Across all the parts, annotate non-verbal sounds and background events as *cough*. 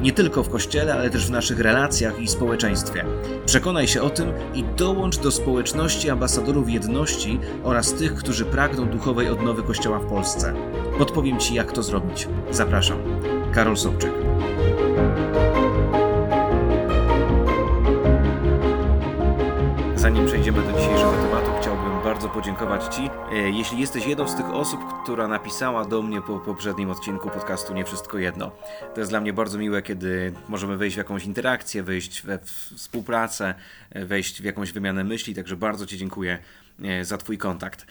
Nie tylko w kościele, ale też w naszych relacjach i społeczeństwie. Przekonaj się o tym i dołącz do społeczności ambasadorów jedności oraz tych, którzy pragną duchowej odnowy Kościoła w Polsce. Podpowiem Ci, jak to zrobić. Zapraszam. Karol Sobczyk. Zanim przejdziemy do dzisiejszego tematu, chciałbym bardzo podziękować Ci. E, jeśli jesteś jedną z tych osób, która napisała do mnie po poprzednim odcinku podcastu Nie Wszystko Jedno, to jest dla mnie bardzo miłe, kiedy możemy wejść w jakąś interakcję, wejść we współpracę, e, wejść w jakąś wymianę myśli, także bardzo Ci dziękuję e, za Twój kontakt.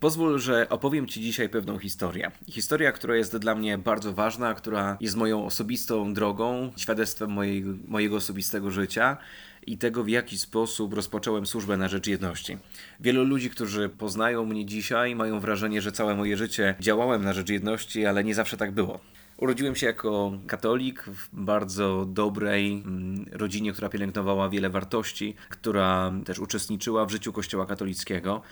Pozwól, że opowiem Ci dzisiaj pewną historię. Historia, która jest dla mnie bardzo ważna, która jest moją osobistą drogą, świadectwem mojej, mojego osobistego życia i tego, w jaki sposób rozpocząłem służbę na rzecz jedności. Wielu ludzi, którzy poznają mnie dzisiaj, mają wrażenie, że całe moje życie działałem na rzecz jedności, ale nie zawsze tak było. Urodziłem się jako katolik w bardzo dobrej mm, rodzinie, która pielęgnowała wiele wartości, która też uczestniczyła w życiu Kościoła katolickiego.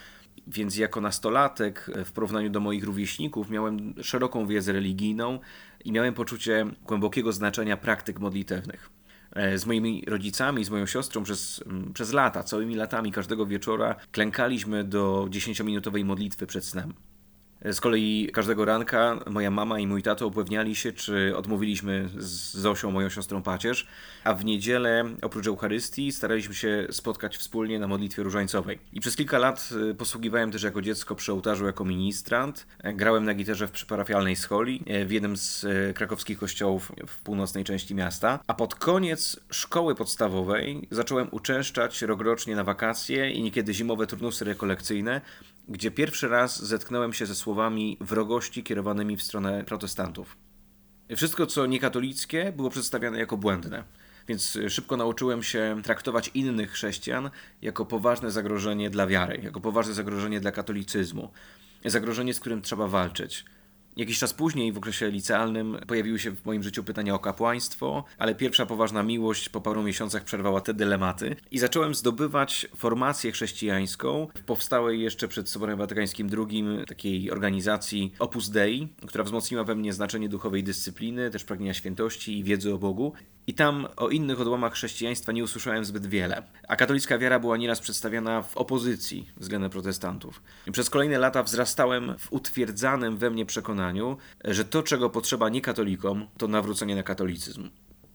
Więc jako nastolatek, w porównaniu do moich rówieśników, miałem szeroką wiedzę religijną i miałem poczucie głębokiego znaczenia praktyk modlitewnych. E, z moimi rodzicami, z moją siostrą przez, mm, przez lata, całymi latami, każdego wieczora klękaliśmy do 10-minutowej modlitwy przed snem. Z kolei każdego ranka moja mama i mój tato upewniali się, czy odmówiliśmy z Zosią, moją siostrą pacierz, a w niedzielę oprócz Eucharystii staraliśmy się spotkać wspólnie na modlitwie różańcowej. I przez kilka lat y, posługiwałem też jako dziecko przy ołtarzu jako ministrant. Grałem na gitarze w przyparafialnej scholi y, w jednym z y, krakowskich kościołów w północnej części miasta. A pod koniec szkoły podstawowej zacząłem uczęszczać rokrocznie na wakacje i niekiedy zimowe turnusy rekolekcyjne, gdzie pierwszy raz zetknąłem się ze słowami wrogości kierowanymi w stronę protestantów. Wszystko, co niekatolickie, było przedstawiane jako błędne, więc szybko nauczyłem się traktować innych chrześcijan jako poważne zagrożenie dla wiary, jako poważne zagrożenie dla katolicyzmu, zagrożenie, z którym trzeba walczyć. Jakiś czas później, w okresie licealnym, pojawiły się w moim życiu pytania o kapłaństwo, ale pierwsza poważna miłość po paru miesiącach przerwała te dylematy i zacząłem zdobywać formację chrześcijańską w powstałej jeszcze przed Soborem Watykańskim II takiej organizacji Opus Dei, która wzmocniła we mnie znaczenie duchowej dyscypliny, też pragnienia świętości i wiedzy o Bogu. I tam o innych odłamach chrześcijaństwa nie usłyszałem zbyt wiele. A katolicka wiara była nieraz przedstawiana w opozycji względem protestantów. I przez kolejne lata wzrastałem w utwierdzanym we mnie przekonaniu, że to, czego potrzeba niekatolikom, to nawrócenie na katolicyzm.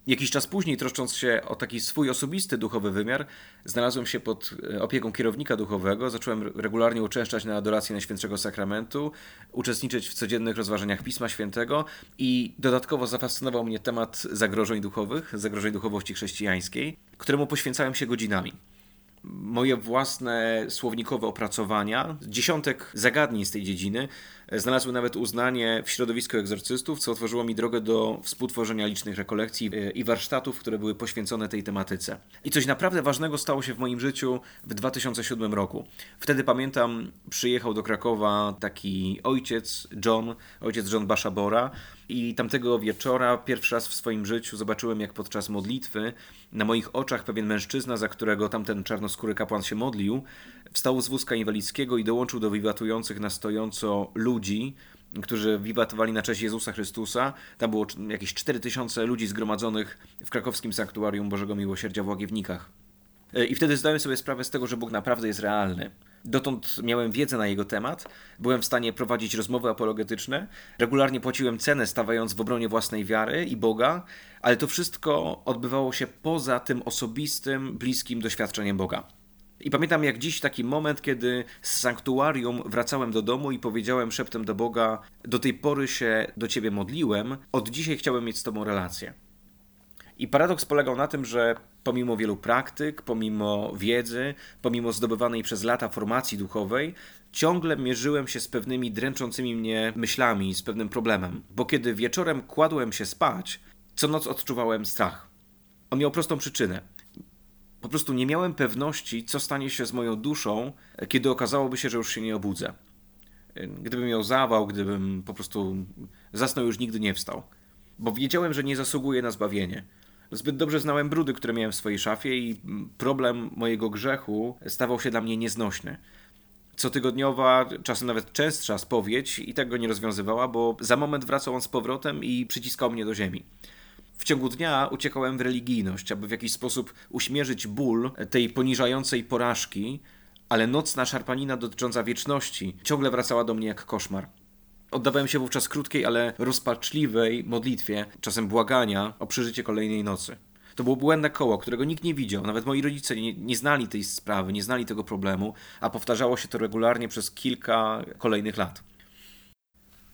Jakiś czas później, troszcząc się o taki swój osobisty duchowy wymiar, znalazłem się pod e, opieką kierownika duchowego, zacząłem regularnie uczęszczać na adorację Najświętszego Sakramentu, uczestniczyć w codziennych rozważaniach Pisma Świętego i dodatkowo zafascynował mnie temat zagrożeń duchowych, zagrożeń duchowości chrześcijańskiej, któremu poświęcałem się godzinami moje własne słownikowe opracowania, dziesiątek zagadnień z tej dziedziny, znalazły nawet uznanie w środowisku egzorcystów, co otworzyło mi drogę do współtworzenia licznych rekolekcji e, i warsztatów, które były poświęcone tej tematyce. I coś naprawdę ważnego stało się w moim życiu w 2007 roku. Wtedy pamiętam, przyjechał do Krakowa taki ojciec John, ojciec John Bashabora, i tamtego wieczora pierwszy raz w swoim życiu zobaczyłem, jak podczas modlitwy na moich oczach pewien mężczyzna, za którego tamten czarnoskóry kapłan się modlił, wstał z wózka inwalidzkiego i dołączył do wiwatujących na stojąco ludzi, którzy wiwatowali na cześć Jezusa Chrystusa. Tam było jakieś 4000 ludzi zgromadzonych w krakowskim sanktuarium Bożego Miłosierdzia w Łagiewnikach. E, I wtedy zdałem sobie sprawę z tego, że Bóg naprawdę jest realny. Dotąd miałem wiedzę na jego temat, byłem w stanie prowadzić rozmowy apologetyczne, regularnie płaciłem cenę stawając w obronie własnej wiary i Boga, ale to wszystko odbywało się poza tym osobistym, bliskim doświadczeniem Boga. I pamiętam jak dziś taki moment, kiedy z sanktuarium wracałem do domu i powiedziałem szeptem do Boga: Do tej pory się do ciebie modliłem, od dzisiaj chciałem mieć z tobą relację. I paradoks polegał na tym, że pomimo wielu praktyk, pomimo wiedzy, pomimo zdobywanej przez lata formacji duchowej, ciągle mierzyłem się z pewnymi dręczącymi mnie myślami, z pewnym problemem. Bo kiedy wieczorem kładłem się spać, co noc odczuwałem strach. On miał prostą przyczynę. Po prostu nie miałem pewności, co stanie się z moją duszą, kiedy okazałoby się, że już się nie obudzę. Gdybym miał zawał, gdybym po prostu zasnął, już nigdy nie wstał. Bo wiedziałem, że nie zasługuję na zbawienie. Zbyt dobrze znałem brudy, które miałem w swojej szafie i problem mojego grzechu stawał się dla mnie nieznośny. Cotygodniowa, czasem nawet częstsza spowiedź i tak go nie rozwiązywała, bo za moment wracał on z powrotem i przyciskał mnie do ziemi. W ciągu dnia uciekałem w religijność, aby w jakiś sposób uśmierzyć ból tej poniżającej porażki, ale nocna szarpanina dotycząca wieczności ciągle wracała do mnie jak koszmar. Oddawałem się wówczas krótkiej, ale rozpaczliwej modlitwie, czasem błagania o przeżycie kolejnej nocy. To było błędne koło, którego nikt nie widział. Nawet moi rodzice nie, nie, znali tej sprawy, nie znali tego problemu, a powtarzało się to regularnie przez kilka kolejnych lat.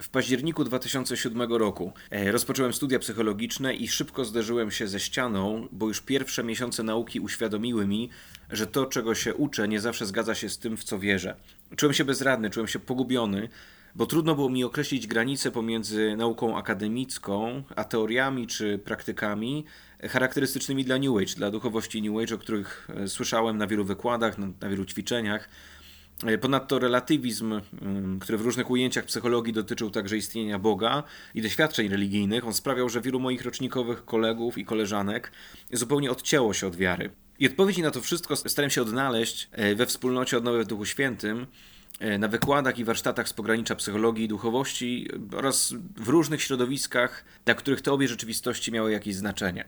W październiku 2007 roku e, rozpocząłem studia psychologiczne i szybko zderzyłem się ze ścianą, bo już pierwsze miesiące nauki uświadomiły mi, że to, czego się uczę, nie zawsze zgadza się z tym, w co wierzę. Czułem się bezradny, czułem się pogubiony, bo trudno było mi określić granice pomiędzy nauką akademicką, a teoriami czy praktykami charakterystycznymi dla New Age, dla duchowości New Age, o których e, słyszałem na wielu wykładach, na, na wielu ćwiczeniach. E, ponadto relatywizm, który w różnych ujęciach psychologii dotyczył także istnienia Boga i doświadczeń religijnych, on sprawiał, że wielu moich rocznikowych kolegów i koleżanek zupełnie odcięło się od wiary. I odpowiedzi na to wszystko starałem się odnaleźć e, we wspólnocie Odnowy w Duchu Świętym, na wykładach i warsztatach z pogranicza psychologii i duchowości oraz w różnych środowiskach, dla których te obie rzeczywistości miały jakieś znaczenie.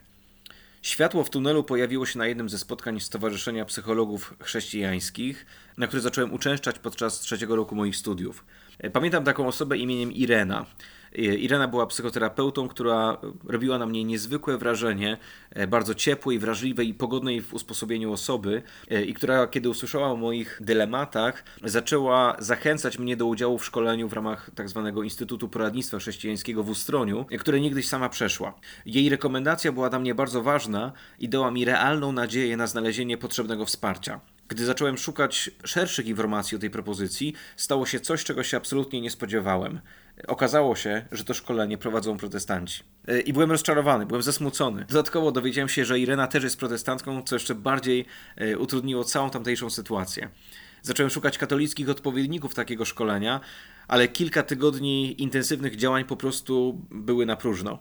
Światło w tunelu pojawiło się na jednym ze spotkań Stowarzyszenia Psychologów Chrześcijańskich, na które zacząłem uczęszczać podczas trzeciego roku moich studiów. E, pamiętam taką osobę imieniem Irena. Irena była psychoterapeutą, która robiła na mnie niezwykłe wrażenie, e, bardzo ciepłej, wrażliwej i pogodnej w usposobieniu osoby e, i która, kiedy usłyszała o moich dylematach, zaczęła zachęcać mnie do udziału w szkoleniu w ramach tzw. Tak Instytutu Poradnictwa Chrześcijańskiego w Ustroniu, które niegdyś sama przeszła. Jej rekomendacja była dla mnie bardzo ważna i dała mi realną nadzieję na znalezienie potrzebnego wsparcia. Gdy zacząłem szukać szerszych informacji o tej propozycji, stało się coś, czego się absolutnie nie spodziewałem. Okazało się, że to szkolenie prowadzą protestanci. E, I byłem rozczarowany, byłem zasmucony. Dodatkowo dowiedziałem się, że Irena też jest protestantką, co jeszcze bardziej e, utrudniło całą tamtejszą sytuację. Zacząłem szukać katolickich odpowiedników takiego szkolenia, ale kilka tygodni intensywnych działań po prostu były na próżno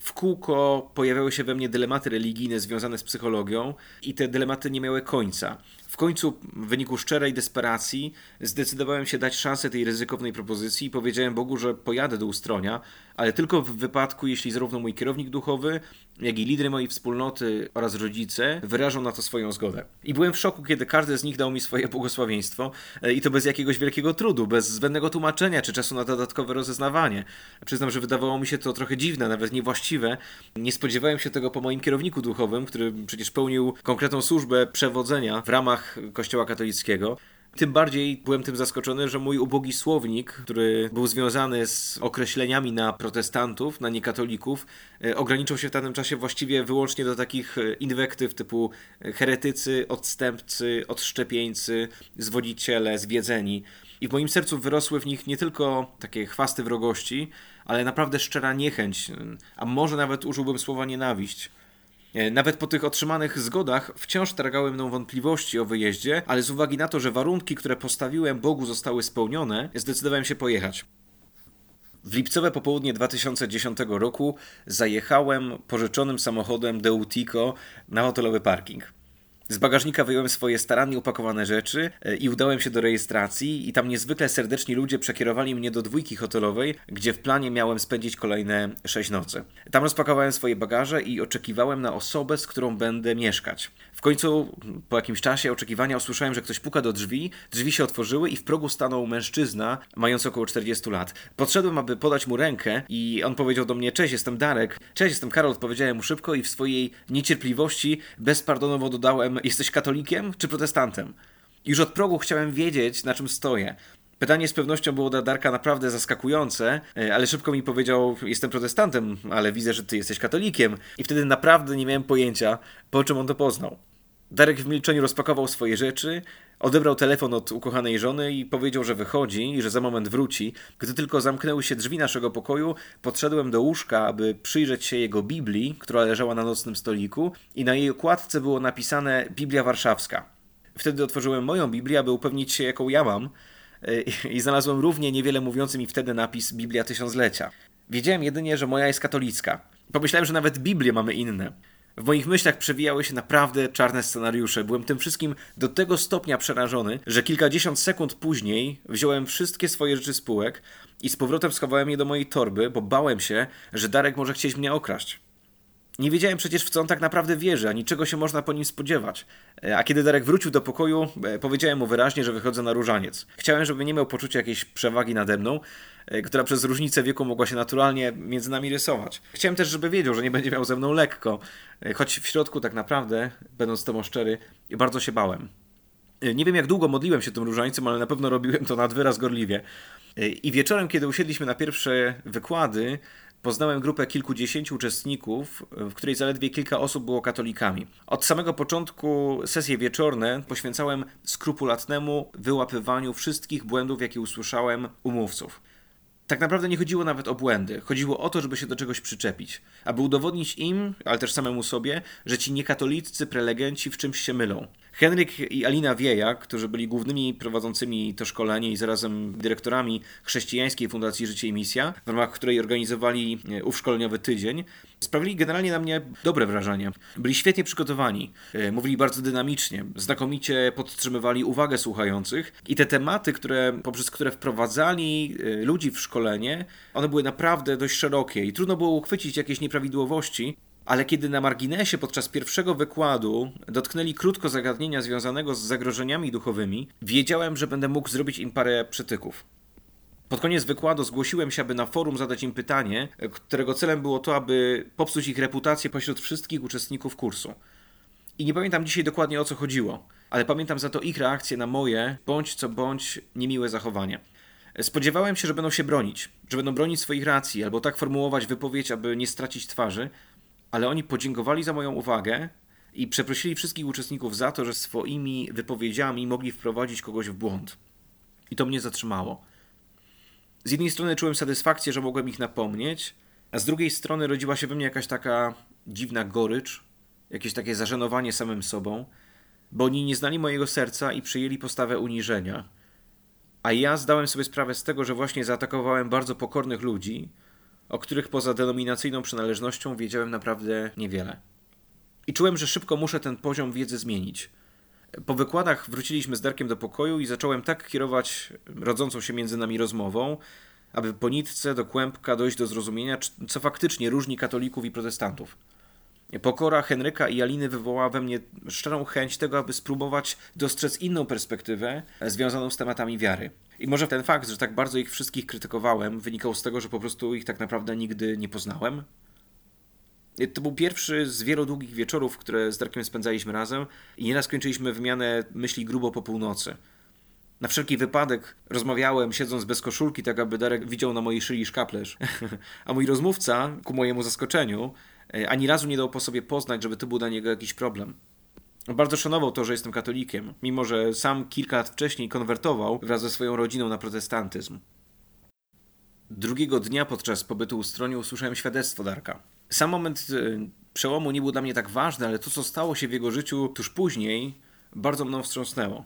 w kółko pojawiały się we mnie dylematy religijne związane z psychologią i te dylematy nie miały końca. W końcu, w wyniku szczerej desperacji, zdecydowałem się dać szansę tej ryzykownej propozycji i powiedziałem Bogu, że pojadę do Ustronia, ale tylko w wypadku, jeśli zarówno mój kierownik duchowy, jak i lidery mojej wspólnoty oraz rodzice wyrażą na to swoją zgodę. I byłem w szoku, kiedy każdy z nich dał mi swoje błogosławieństwo e, i to bez jakiegoś wielkiego trudu, bez zbędnego tłumaczenia czy czasu na dodatkowe rozeznawanie. Przyznam, że wydawało mi się to trochę dziwne, nawet niewłaściwe. Nie spodziewałem się tego po moim kierowniku duchowym, który przecież pełnił konkretną służbę przewodzenia w ramach Kościoła katolickiego. Tym bardziej byłem tym zaskoczony, że mój ubogi słownik, który był związany z określeniami na protestantów, na niekatolików, e, ograniczał się w danym czasie właściwie wyłącznie do takich e, inwektyw typu e, heretycy, odstępcy, odszczepieńcy, zwodziciele, zwiedzeni. I w moim sercu wyrosły w nich nie tylko takie chwasty wrogości, ale naprawdę szczera niechęć, a może nawet użyłbym słowa nienawiść. E, nawet po tych otrzymanych zgodach wciąż targały mną wątpliwości o wyjeździe, ale z uwagi na to, że warunki, które postawiłem Bogu zostały spełnione, zdecydowałem się pojechać. W lipcowe popołudnie 2010 roku zajechałem pożyczonym samochodem Deutico na hotelowy parking. Z bagażnika wyjąłem swoje starannie upakowane rzeczy e, i udałem się do rejestracji i tam niezwykle serdeczni ludzie przekierowali mnie do dwójki hotelowej, gdzie w planie miałem spędzić kolejne sześć nocy. Tam rozpakowałem swoje bagaże i oczekiwałem na osobę, z którą będę mieszkać. W końcu, po jakimś czasie oczekiwania, usłyszałem, że ktoś puka do drzwi, drzwi się otworzyły i w progu stanął mężczyzna mający około 40 lat. Podszedłem, aby podać mu rękę i on powiedział do mnie, cześć, jestem Darek. Cześć, jestem Karol, odpowiedziałem mu szybko i w swojej niecierpliwości bezpardonowo dodałem, jesteś katolikiem czy protestantem? Już od progu chciałem wiedzieć, na czym stoję. Pytanie z pewnością było dla Darka naprawdę zaskakujące, e, ale szybko mi powiedział: Jestem protestantem, ale widzę, że ty jesteś katolikiem. I wtedy naprawdę nie miałem pojęcia, po czym on to poznał. Darek w milczeniu rozpakował swoje rzeczy, odebrał telefon od ukochanej żony i powiedział, że wychodzi i że za moment wróci. Gdy tylko zamknęły się drzwi naszego pokoju, podszedłem do łóżka, aby przyjrzeć się jego Biblii, która leżała na nocnym stoliku, i na jej okładce było napisane Biblia Warszawska. Wtedy otworzyłem moją Biblię, aby upewnić się, jaką ja mam, i znalazłem równie niewiele mówiący mi wtedy napis Biblia Tysiąclecia. Wiedziałem jedynie, że moja jest katolicka. Pomyślałem, że nawet Biblię mamy inne. W moich myślach przewijały się naprawdę czarne scenariusze. Byłem tym wszystkim do tego stopnia przerażony, że kilkadziesiąt sekund później wziąłem wszystkie swoje rzeczy z półek i z powrotem schowałem je do mojej torby, bo bałem się, że Darek może chcieć mnie okraść. Nie wiedziałem przecież, w co on tak naprawdę wierzy, ani czego się można po nim spodziewać. E, a kiedy Darek wrócił do pokoju, e, powiedziałem mu wyraźnie, że wychodzę na różaniec. Chciałem, żeby nie miał poczucia jakiejś przewagi nade mną, e, która przez różnicę wieku mogła się naturalnie między nami rysować. Chciałem też, żeby wiedział, że nie będzie miał ze mną lekko, choć w środku tak naprawdę, będąc tobą szczery, bardzo się bałem. Nie wiem, jak długo modliłem się tym różańcem, ale na pewno robiłem to nad wyraz gorliwie. I wieczorem, kiedy usiedliśmy na pierwsze wykłady, poznałem grupę kilkudziesięciu uczestników, w której zaledwie kilka osób było katolikami. Od samego początku sesje wieczorne poświęcałem skrupulatnemu wyłapywaniu wszystkich błędów, jakie usłyszałem u mówców. Tak naprawdę nie chodziło nawet o błędy. Chodziło o to, żeby się do czegoś przyczepić. Aby udowodnić im, ale też samemu sobie, że ci niekatoliccy prelegenci w czymś się mylą. Henryk i Alina Wieja, którzy byli głównymi prowadzącymi to szkolenie i zarazem dyrektorami chrześcijańskiej Fundacji Życie i Misja, w ramach której organizowali e, ów szkoleniowy tydzień, sprawili generalnie na mnie dobre wrażenie. Byli świetnie przygotowani, e, mówili bardzo dynamicznie, znakomicie podtrzymywali uwagę słuchających i te tematy, które, poprzez które wprowadzali e, ludzi w szkolenie, one były naprawdę dość szerokie i trudno było uchwycić jakieś nieprawidłowości, ale kiedy na marginesie podczas pierwszego wykładu dotknęli krótko zagadnienia związanego z zagrożeniami duchowymi, wiedziałem, że będę mógł zrobić im parę przytyków. Pod koniec wykładu zgłosiłem się, aby na forum zadać im pytanie, którego celem było to, aby popsuć ich reputację pośród wszystkich uczestników kursu. I nie pamiętam dzisiaj dokładnie o co chodziło, ale pamiętam za to ich reakcję na moje, bądź co bądź, niemiłe zachowanie. Spodziewałem się, że będą się bronić, że będą bronić swoich racji, albo tak formułować wypowiedź, aby nie stracić twarzy, ale oni podziękowali za moją uwagę i przeprosili wszystkich uczestników za to, że swoimi wypowiedziami mogli wprowadzić kogoś w błąd. I to mnie zatrzymało. Z jednej strony czułem satysfakcję, że mogłem ich napomnieć, a z drugiej strony rodziła się we mnie jakaś taka dziwna gorycz, jakieś takie zażenowanie samym sobą, bo oni nie znali mojego serca i przyjęli postawę uniżenia. A ja zdałem sobie sprawę z tego, że właśnie zaatakowałem bardzo pokornych ludzi, o których poza denominacyjną przynależnością wiedziałem naprawdę niewiele. I czułem, że szybko muszę ten poziom wiedzy zmienić. Po wykładach wróciliśmy z Darkiem do pokoju i zacząłem tak kierować rodzącą się między nami rozmową, aby po nitce do kłębka dojść do zrozumienia, co faktycznie różni katolików i protestantów. Pokora Henryka i Aliny wywołała we mnie szczerą chęć tego, aby spróbować dostrzec inną perspektywę związaną z tematami wiary. I może ten fakt, że tak bardzo ich wszystkich krytykowałem, wynikał z tego, że po prostu ich tak naprawdę nigdy nie poznałem. To był pierwszy z wielu długich wieczorów, które z Darkiem spędzaliśmy razem i nieraz kończyliśmy wymianę myśli grubo po północy. Na wszelki wypadek rozmawiałem, siedząc bez koszulki, tak aby Darek widział na mojej szyi szkaplerz. *laughs* A mój rozmówca, ku mojemu zaskoczeniu, ani razu nie dał po sobie poznać, żeby to był dla niego jakiś problem. Bardzo szanował to, że jestem katolikiem, mimo że sam kilka lat wcześniej konwertował wraz ze swoją rodziną na protestantyzm. Drugiego dnia podczas pobytu u strony usłyszałem świadectwo Darka. Sam moment e, przełomu nie był dla mnie tak ważny, ale to, co stało się w jego życiu tuż później, bardzo mną wstrząsnęło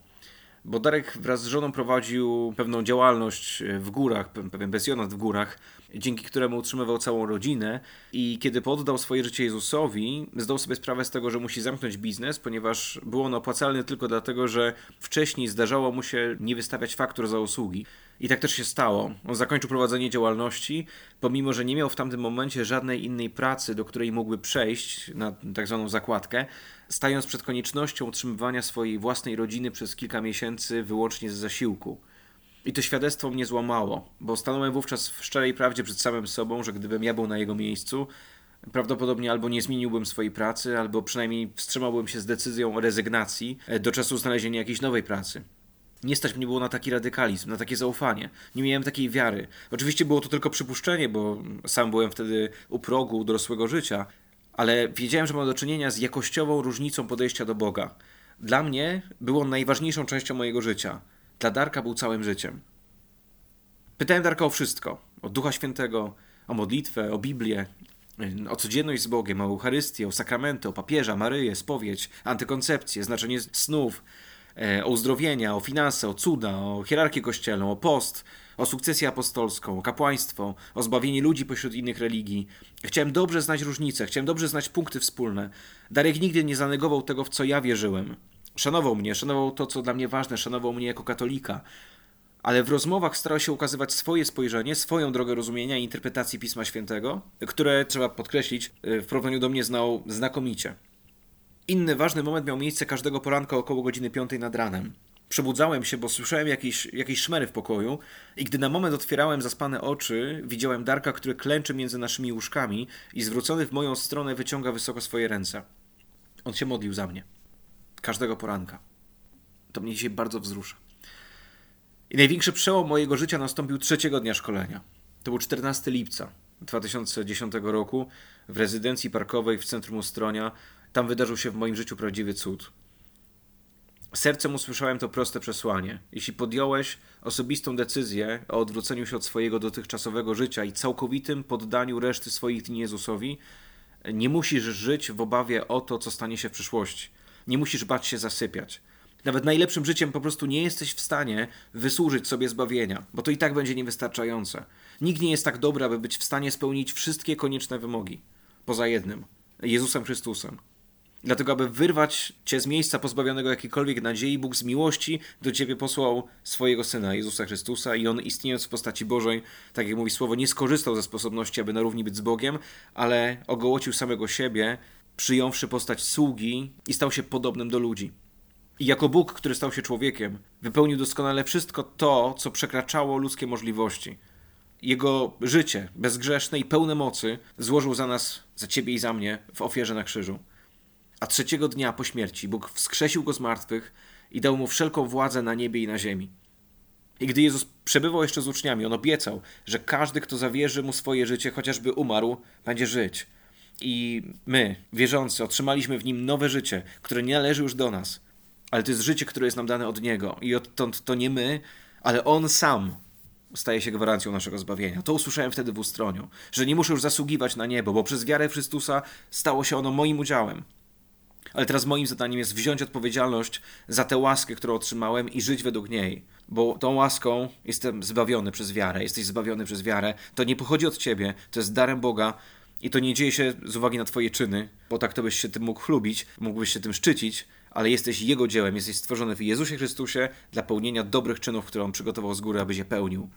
bo Darek wraz z żoną prowadził pewną działalność w górach, pewien pensjonat w górach, dzięki któremu utrzymywał całą rodzinę i kiedy poddał swoje życie Jezusowi, zdał sobie sprawę z tego, że musi zamknąć biznes, ponieważ był on opłacalny tylko dlatego, że wcześniej zdarzało mu się nie wystawiać faktur za usługi. I tak też się stało. On zakończył prowadzenie działalności, pomimo że nie miał w tamtym momencie żadnej innej pracy, do której mógłby przejść na tak zwaną zakładkę, stając przed koniecznością utrzymywania swojej własnej rodziny przez kilka miesięcy wyłącznie z zasiłku. I to świadectwo mnie złamało, bo stanąłem wówczas w szczerej prawdzie przed samym sobą, że gdybym ja był na jego miejscu, prawdopodobnie albo nie zmieniłbym swojej pracy, albo przynajmniej wstrzymałbym się z decyzją o rezygnacji do czasu znalezienia jakiejś nowej pracy. Nie stać mnie było na taki radykalizm, na takie zaufanie. Nie miałem takiej wiary. Oczywiście było to tylko przypuszczenie, bo sam byłem wtedy u progu dorosłego życia, ale wiedziałem, że mam do czynienia z jakościową różnicą podejścia do Boga. Dla mnie był on najważniejszą częścią mojego życia. Dla Darka był całym życiem. Pytałem Darka o wszystko. O Ducha Świętego, o modlitwę, o Biblię, o codzienność z Bogiem, o Eucharystię, o sakramenty, o papieża, Maryję, spowiedź, antykoncepcję, znaczenie snów, e, o uzdrowienia, o finanse, o cuda, o hierarchię kościelną, o post, o sukcesję apostolską, o kapłaństwo, o zbawienie ludzi pośród innych religii. Chciałem dobrze znać różnice, chciałem dobrze znać punkty wspólne. Darek nigdy nie zanegował tego, w co ja wierzyłem. Szanował mnie, szanował to, co dla mnie ważne, szanował mnie jako katolika. Ale w rozmowach starał się ukazywać swoje spojrzenie, swoją drogę rozumienia i interpretacji Pisma Świętego, które, trzeba podkreślić, w porównaniu do mnie znał znakomicie. Inny ważny moment miał miejsce każdego poranka około godziny 5 nad ranem. Przebudzałem się, bo słyszałem jakieś, jakieś szmery w pokoju i gdy na moment otwierałem zaspane oczy, widziałem Darka, który klęczy między naszymi łóżkami i zwrócony w moją stronę wyciąga wysoko swoje ręce. On się modlił za mnie. Każdego poranka. To mnie dzisiaj bardzo wzrusza. I największy przełom mojego życia nastąpił trzeciego dnia szkolenia. To był 14 lipca 2010 roku w rezydencji parkowej w centrum Ustronia. Tam wydarzył się w moim życiu prawdziwy cud. Sercem usłyszałem to proste przesłanie. Jeśli podjąłeś osobistą decyzję o odwróceniu się od swojego dotychczasowego życia i całkowitym poddaniu reszty swoich dni Jezusowi, nie musisz żyć w obawie o to, co stanie się w przyszłości. Nie musisz bać się zasypiać. Nawet najlepszym życiem po prostu nie jesteś w stanie wysłużyć sobie zbawienia, bo to i tak będzie niewystarczające. Nikt nie jest tak dobry, aby być w stanie spełnić wszystkie konieczne wymogi. Poza jednym Jezusem Chrystusem. Dlatego, aby wyrwać cię z miejsca pozbawionego jakiejkolwiek nadziei, Bóg z miłości do ciebie posłał swojego syna, Jezusa Chrystusa, i on, istniejąc w postaci Bożej, tak jak mówi słowo, nie skorzystał ze sposobności, aby na równi być z Bogiem, ale ogołocił samego siebie, przyjąwszy postać sługi i stał się podobnym do ludzi. I jako Bóg, który stał się człowiekiem, wypełnił doskonale wszystko to, co przekraczało ludzkie możliwości. Jego życie, bezgrzeszne i pełne mocy, złożył za nas, za ciebie i za mnie, w ofierze na krzyżu. A trzeciego dnia po śmierci Bóg wskrzesił go z martwych i dał mu wszelką władzę na niebie i na ziemi. I gdy Jezus przebywał jeszcze z uczniami, on obiecał, że każdy, kto zawierzy mu swoje życie, chociażby umarł, będzie żyć. I my, wierzący, otrzymaliśmy w nim nowe życie, które nie należy już do nas, ale to jest życie, które jest nam dane od Niego. I odtąd to nie my, ale On sam staje się gwarancją naszego zbawienia. To usłyszałem wtedy w ustroniu, że nie muszę już zasługiwać na niebo, bo przez wiarę w Chrystusa stało się ono moim udziałem. Ale teraz moim zadaniem jest wziąć odpowiedzialność za tę łaskę, którą otrzymałem i żyć według niej. Bo tą łaską jestem zbawiony przez wiarę, jesteś zbawiony przez wiarę. To nie pochodzi od ciebie, to jest darem Boga i to nie dzieje się z uwagi na twoje czyny, bo tak to byś się tym mógł chlubić, mógłbyś się tym szczycić, ale jesteś Jego dziełem, jesteś stworzony w Jezusie Chrystusie dla pełnienia dobrych czynów, które On przygotował z góry, aby je pełnił.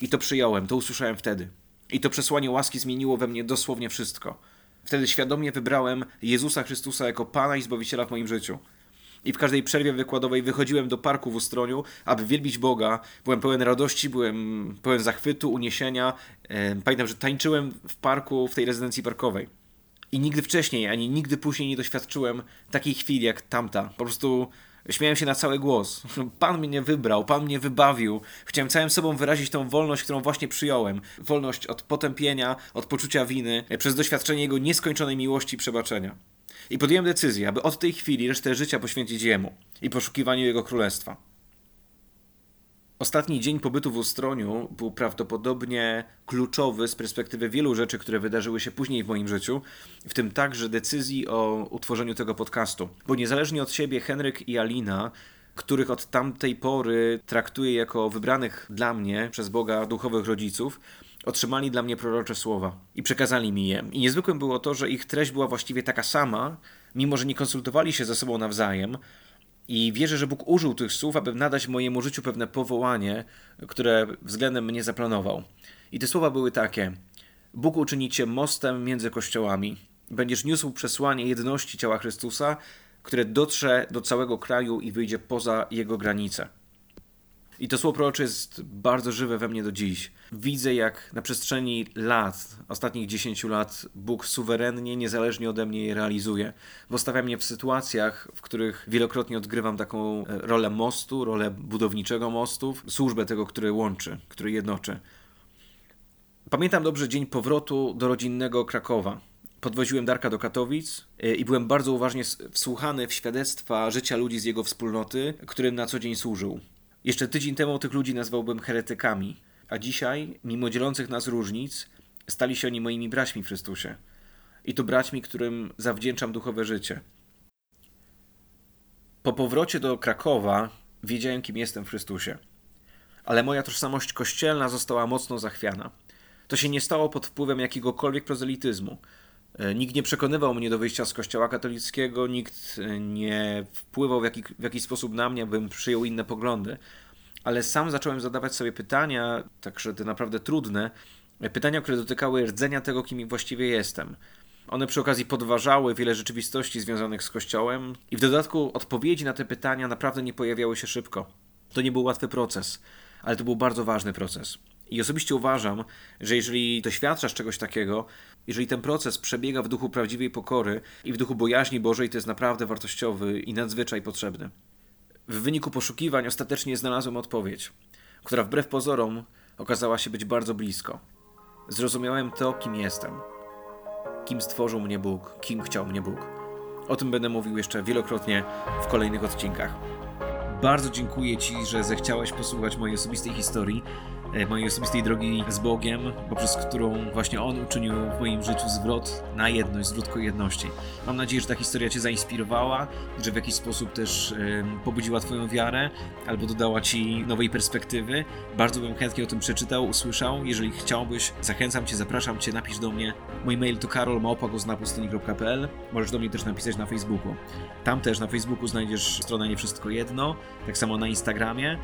I to przyjąłem, to usłyszałem wtedy. I to przesłanie łaski zmieniło we mnie dosłownie wszystko. Wtedy świadomie wybrałem Jezusa Chrystusa jako Pana i Zbawiciela w moim życiu. I w każdej przerwie wykładowej wychodziłem do parku w Ustroniu, aby wielbić Boga. Byłem pełen radości, byłem pełen zachwytu, uniesienia. Pamiętam, że tańczyłem w parku, w tej rezydencji parkowej. I nigdy wcześniej, ani nigdy później nie doświadczyłem takiej chwili jak tamta. Po prostu Śmiałem się na cały głos. *laughs* Pan mnie wybrał, Pan mnie wybawił. Chciałem całym sobą wyrazić tą wolność, którą właśnie przyjąłem. Wolność od potępienia, od poczucia winy, przez doświadczenie Jego nieskończonej miłości i przebaczenia. I podjąłem decyzję, aby od tej chwili resztę życia poświęcić Jemu i poszukiwaniu Jego królestwa. Ostatni dzień pobytu w Ustroniu był prawdopodobnie kluczowy z perspektywy wielu rzeczy, które wydarzyły się później w moim życiu, w tym także decyzji o utworzeniu tego podcastu. Bo niezależnie od siebie, Henryk i Alina których od tamtej pory traktuję jako wybranych dla mnie przez Boga duchowych rodziców, otrzymali dla mnie prorocze słowa i przekazali mi je. I niezwykłym było to, że ich treść była właściwie taka sama, mimo że nie konsultowali się ze sobą nawzajem, i wierzę, że Bóg użył tych słów, aby nadać mojemu życiu pewne powołanie, które względem mnie zaplanował. I te słowa były takie: Bóg uczyni cię mostem między kościołami. Będziesz niósł przesłanie jedności ciała Chrystusa, które dotrze do całego kraju i wyjdzie poza jego granice. I to słowo prorocze jest bardzo żywe we mnie do dziś. Widzę, jak na przestrzeni lat, ostatnich 10 lat, Bóg suwerennie, niezależnie ode mnie je realizuje. Postawia mnie w sytuacjach, w których wielokrotnie odgrywam taką e, rolę mostu, rolę budowniczego mostu, służbę tego, który łączy, który jednoczy. Pamiętam dobrze dzień powrotu do rodzinnego Krakowa. Podwoziłem Darka do Katowic e, i byłem bardzo uważnie wsłuchany w świadectwa życia ludzi z jego wspólnoty, którym na co dzień służył. Jeszcze tydzień temu tych ludzi nazwałbym heretykami, a dzisiaj, mimo dzielących nas różnic, stali się oni moimi braćmi w Chrystusie. I to braćmi, którym zawdzięczam duchowe życie. Po powrocie do Krakowa wiedziałem, kim jestem w Chrystusie. Ale moja tożsamość kościelna została mocno zachwiana. To się nie stało pod wpływem jakiegokolwiek prozelityzmu. E, nikt nie przekonywał mnie do wyjścia z kościoła katolickiego, nikt e, nie wpływał w, jaki, w jakiś sposób na mnie, bym przyjął inne poglądy. Ale sam zacząłem zadawać sobie pytania, także te naprawdę trudne, e, pytania, które dotykały rdzenia tego, kim właściwie jestem. One przy okazji podważały wiele rzeczywistości związanych z Kościołem, i w dodatku odpowiedzi na te pytania naprawdę nie pojawiały się szybko. To nie był łatwy proces, ale to był bardzo ważny proces. I osobiście uważam, że jeżeli doświadczasz czegoś takiego, jeżeli ten proces przebiega w duchu prawdziwej pokory i w duchu bojaźni Bożej, to jest naprawdę wartościowy i nadzwyczaj potrzebny. W wyniku poszukiwań ostatecznie znalazłem odpowiedź, która wbrew pozorom okazała się być bardzo blisko. Zrozumiałem to, kim jestem kim stworzył mnie Bóg, kim chciał mnie Bóg. O tym będę mówił jeszcze wielokrotnie w kolejnych odcinkach. Bardzo dziękuję Ci, że zechciałeś posłuchać mojej osobistej historii. E, mojej osobistej drogi z Bogiem, poprzez którą właśnie On uczynił w moim życiu zwrot na jedność, zwrot ku jedności. Mam nadzieję, że ta historia Cię zainspirowała, że w jakiś sposób też pobudziła Twoją wiarę albo dodała Ci nowej perspektywy. Bardzo bym chętnie o tym przeczytał, usłyszał. Jeżeli chciałbyś, zachęcam Cię, zapraszam Cię, napisz do mnie. Mój mail to karolmałpagoznapustyni.pl Możesz do mnie też napisać na Facebooku. Tam też na Facebooku znajdziesz stronę Nie Wszystko Jedno, tak samo na Instagramie.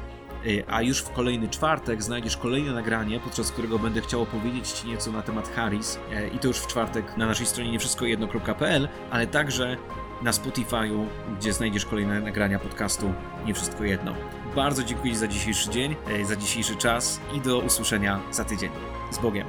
Y, a już w kolejny czwartek znajdziesz kolejne nagranie, podczas którego będę chciał opowiedzieć Ci nieco na temat Harris y, i to już w czwartek na naszej stronie niewszystkojedno.pl, ale także na Spotify'u, gdzie znajdziesz kolejne nagrania podcastu Nie Wszystko Jedno. Bardzo dziękuję za dzisiejszy dzień, y, za dzisiejszy czas i do usłyszenia za tydzień. Z Bogiem.